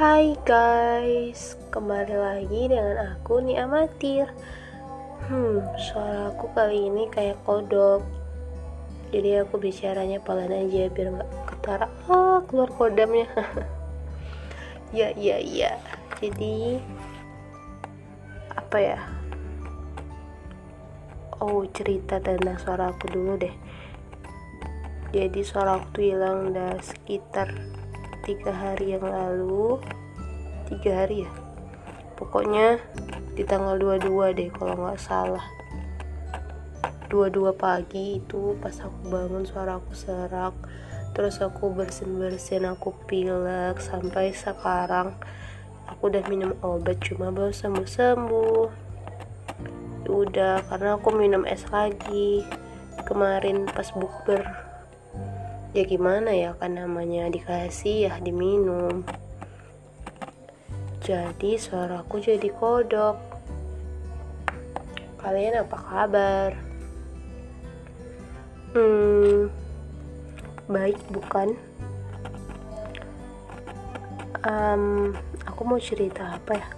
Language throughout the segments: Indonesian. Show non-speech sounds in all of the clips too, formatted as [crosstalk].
Hai guys, kembali lagi dengan aku nih amatir. Hmm, suara aku kali ini kayak kodok. Jadi aku bicaranya pelan aja biar nggak ketara ah keluar kodamnya. [laughs] ya ya ya. Jadi apa ya? Oh cerita tentang suara aku dulu deh. Jadi suara aku tuh hilang udah sekitar tiga hari yang lalu. Tiga hari ya? Pokoknya di tanggal 22 deh kalau nggak salah. 22 pagi itu pas aku bangun suara aku serak terus aku bersin-bersin aku pilek sampai sekarang aku udah minum obat cuma baru sembuh-sembuh. Udah karena aku minum es lagi. Kemarin pas bukber ya gimana ya kan namanya dikasih ya diminum. Jadi suaraku jadi kodok. Kalian apa kabar? Hmm baik bukan? Um, aku mau cerita apa ya?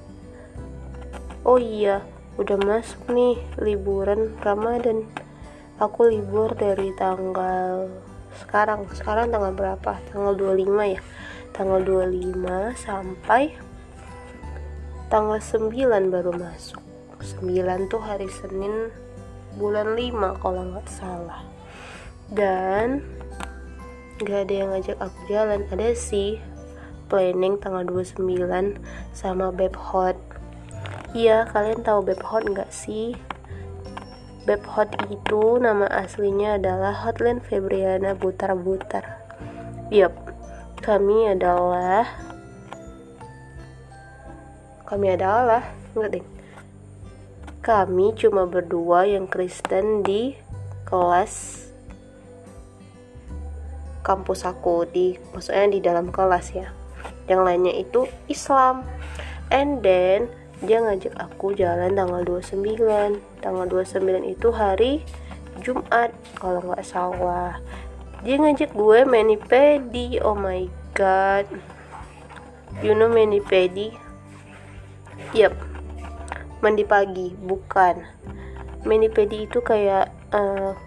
Oh iya udah masuk nih liburan Ramadan. Aku libur dari tanggal sekarang sekarang tanggal berapa? Tanggal 25 ya? Tanggal 25 sampai tanggal 9 baru masuk. 9 tuh hari Senin bulan 5 kalau nggak salah. Dan gak ada yang ngajak aku jalan. Ada sih planning tanggal 29 sama Beb Hot. Iya kalian tahu Beb Hot nggak sih Beb Hot itu nama aslinya adalah Hotline Febriana Butar Butar. Yup, kami adalah kami adalah enggak deh. Kami cuma berdua yang Kristen di kelas kampus aku di maksudnya di dalam kelas ya. Yang lainnya itu Islam. And then dia ngajak aku jalan tanggal 29 tanggal 29 itu hari Jumat kalau nggak salah. Dia ngajak gue mani pedi oh my god. You know mani pedi yep. Mandi pagi bukan. Mani pedi itu kayak uh,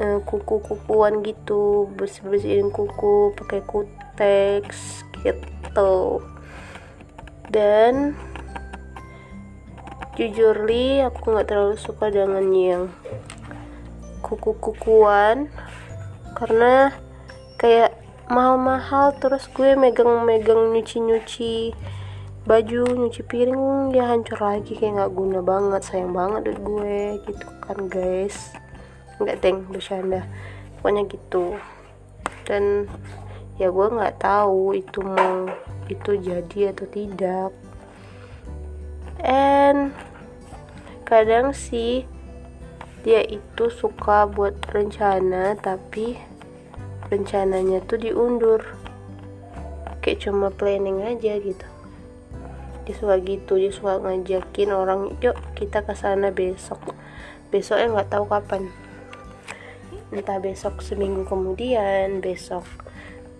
uh, kuku-kukuan gitu. Bersih-bersihin kuku pakai kuteks gitu. Dan jujur li aku nggak terlalu suka dengan yang kuku-kukuan. Karena kayak mahal-mahal terus gue megang-megang nyuci-nyuci baju nyuci piring ya hancur lagi. Kayak nggak guna banget sayang banget duit gue gitu kan guys. Nggak teng bercanda. Pokoknya gitu. Dan ya gue nggak tahu itu mau itu jadi atau tidak. And kadang sih dia itu suka buat rencana tapi rencananya tuh diundur. Kayak cuma planning aja gitu. Dia suka gitu dia suka ngajakin orang yuk kita ke sana besok. Besoknya nggak tahu kapan. Entah besok seminggu kemudian besok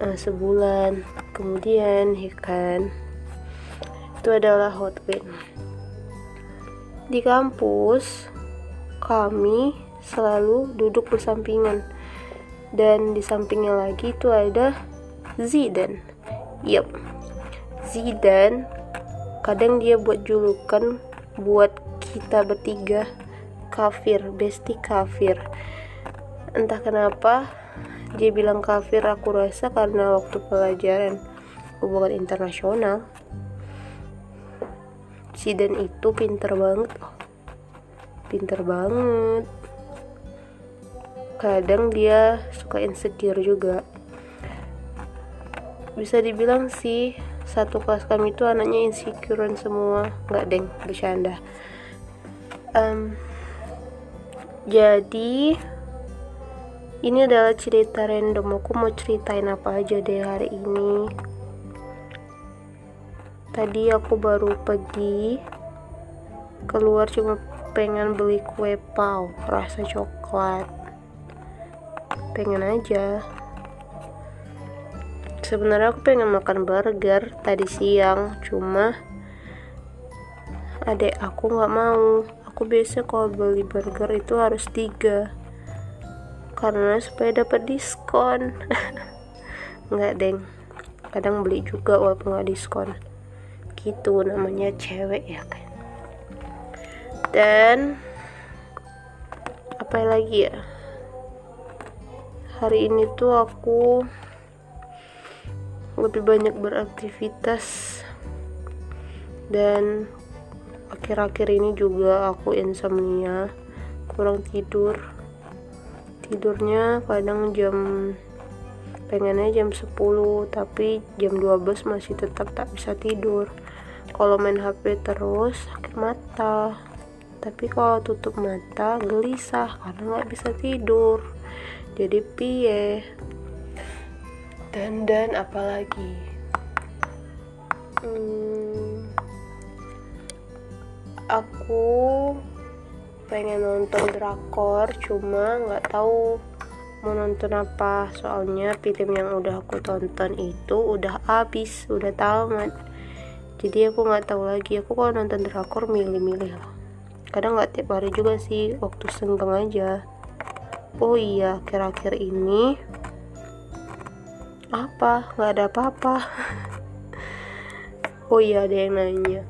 uh, sebulan kemudian ya kan? Itu adalah hot win di kampus, kami selalu duduk bersampingan. Dan di sampingnya lagi itu ada Zidan. Yup. Zidan kadang dia buat julukan buat kita bertiga kafir, besti kafir. Entah kenapa dia bilang kafir aku rasa karena waktu pelajaran hubungan internasional si Dan itu pinter banget oh. pinter banget. Kadang dia suka insecure juga. Bisa dibilang sih satu kelas kami itu anaknya insecurean semua. Nggak deng bercanda. Um, jadi ini adalah cerita random. Aku mau ceritain apa aja deh hari ini tadi aku baru pergi keluar cuma pengen beli kue pau rasa coklat. Pengen aja. Sebenarnya aku pengen makan burger tadi siang cuma adek aku nggak mau. Aku biasa kalau beli burger itu harus tiga karena supaya dapat diskon. [laughs] Nggak deng. Kadang beli juga walaupun nggak diskon gitu namanya cewek ya kan. Dan apa lagi ya? Hari ini tuh aku lebih banyak beraktivitas. Dan akhir-akhir ini juga aku insomnia kurang tidur. Tidurnya kadang jam pengennya jam 10 tapi jam 12 masih tetap tak bisa tidur kalau main HP terus sakit mata. Tapi kalau tutup mata gelisah karena nggak bisa tidur. Jadi piye? Dan dan apalagi? Hmm, aku pengen nonton drakor cuma nggak tahu mau nonton apa. Soalnya film yang udah aku tonton itu udah habis udah tamat jadi aku nggak tahu lagi. Aku kalau nonton drakor milih-milih loh kadang nggak tiap hari juga sih waktu senggang aja. Oh iya kira-kira ini apa? Nggak ada apa-apa. [laughs] Oh iya ada yang nanya.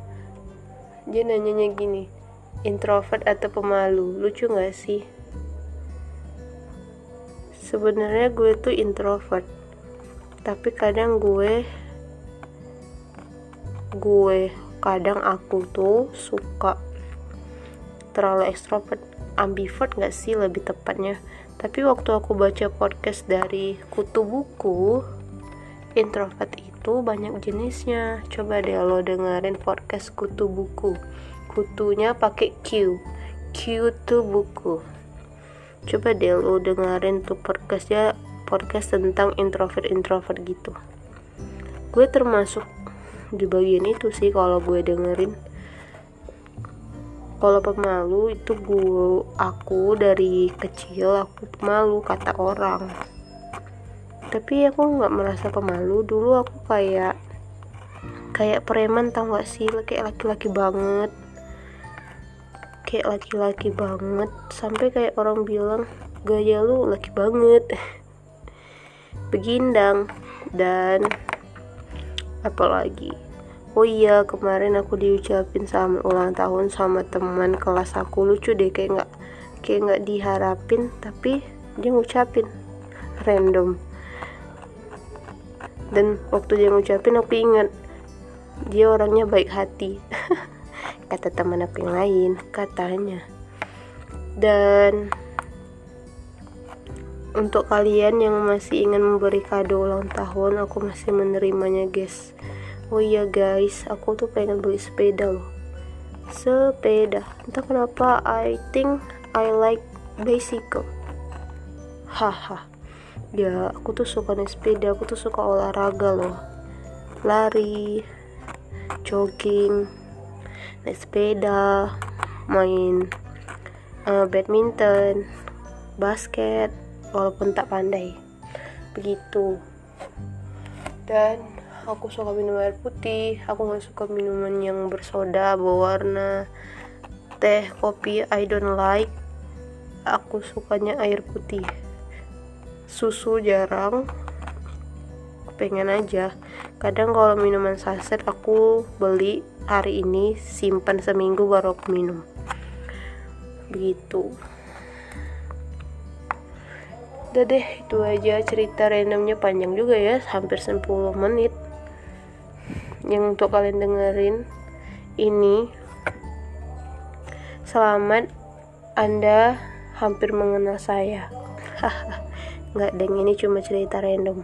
Dia nanyanya gini introvert atau pemalu? Lucu nggak sih? Sebenarnya gue tuh introvert. Tapi kadang gue gue kadang aku tuh suka terlalu ekstrovert ambivert gak sih lebih tepatnya? Tapi waktu aku baca podcast dari kutu buku introvert itu banyak jenisnya. Coba deh lo dengerin podcast kutu buku. Kutunya pakai Q. Q tuh buku. Coba deh lo dengerin tuh podcastnya podcast tentang introvert introvert gitu. Gue termasuk di bagian itu sih kalau gue dengerin. Kalau pemalu itu gue aku dari kecil aku pemalu kata orang. Tapi aku nggak merasa pemalu. Dulu aku kayak kayak preman tau gak sih? Kayak laki-laki banget. Kayak laki-laki banget. Sampai kayak orang bilang gaya lu laki banget. [laughs] Begindang. Dan apalagi? Oh iya kemarin aku diucapin sama ulang tahun sama teman kelas aku. Lucu deh kayak nggak kayak nggak diharapin tapi dia ngucapin. Random. Dan waktu dia ngucapin aku ingat. Dia orangnya baik hati. [laughs] Kata teman aku yang lain katanya. Dan untuk kalian yang masih ingin memberi kado ulang tahun aku masih menerimanya guys. Oh iya guys aku tuh pengen beli sepeda loh. Sepeda. Entah kenapa I think I like bicycle. Haha. Ya aku tuh suka naik sepeda aku tuh suka olahraga loh. Lari jogging naik sepeda main uh, badminton basket walaupun tak pandai. Begitu. Dan aku suka minum air putih aku nggak suka minuman yang bersoda berwarna teh kopi I don't like. Aku sukanya air putih. Susu jarang pengen aja. Kadang kalau minuman saset aku beli hari ini simpan seminggu baru aku minum. Begitu udah deh itu aja cerita randomnya panjang juga ya hampir 10 menit. Yang untuk kalian dengerin ini selamat anda hampir mengenal saya. [laughs] Nggak deng ini cuma cerita random.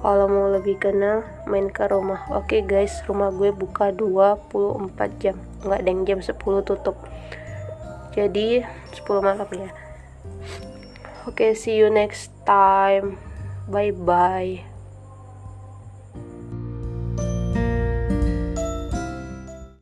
Kalau mau lebih kenal main ke rumah. Oke okay, guys rumah gue buka 24 jam. Nggak deng jam 10 tutup. Jadi 10 malam ya oke okay, see you next time. Bye bye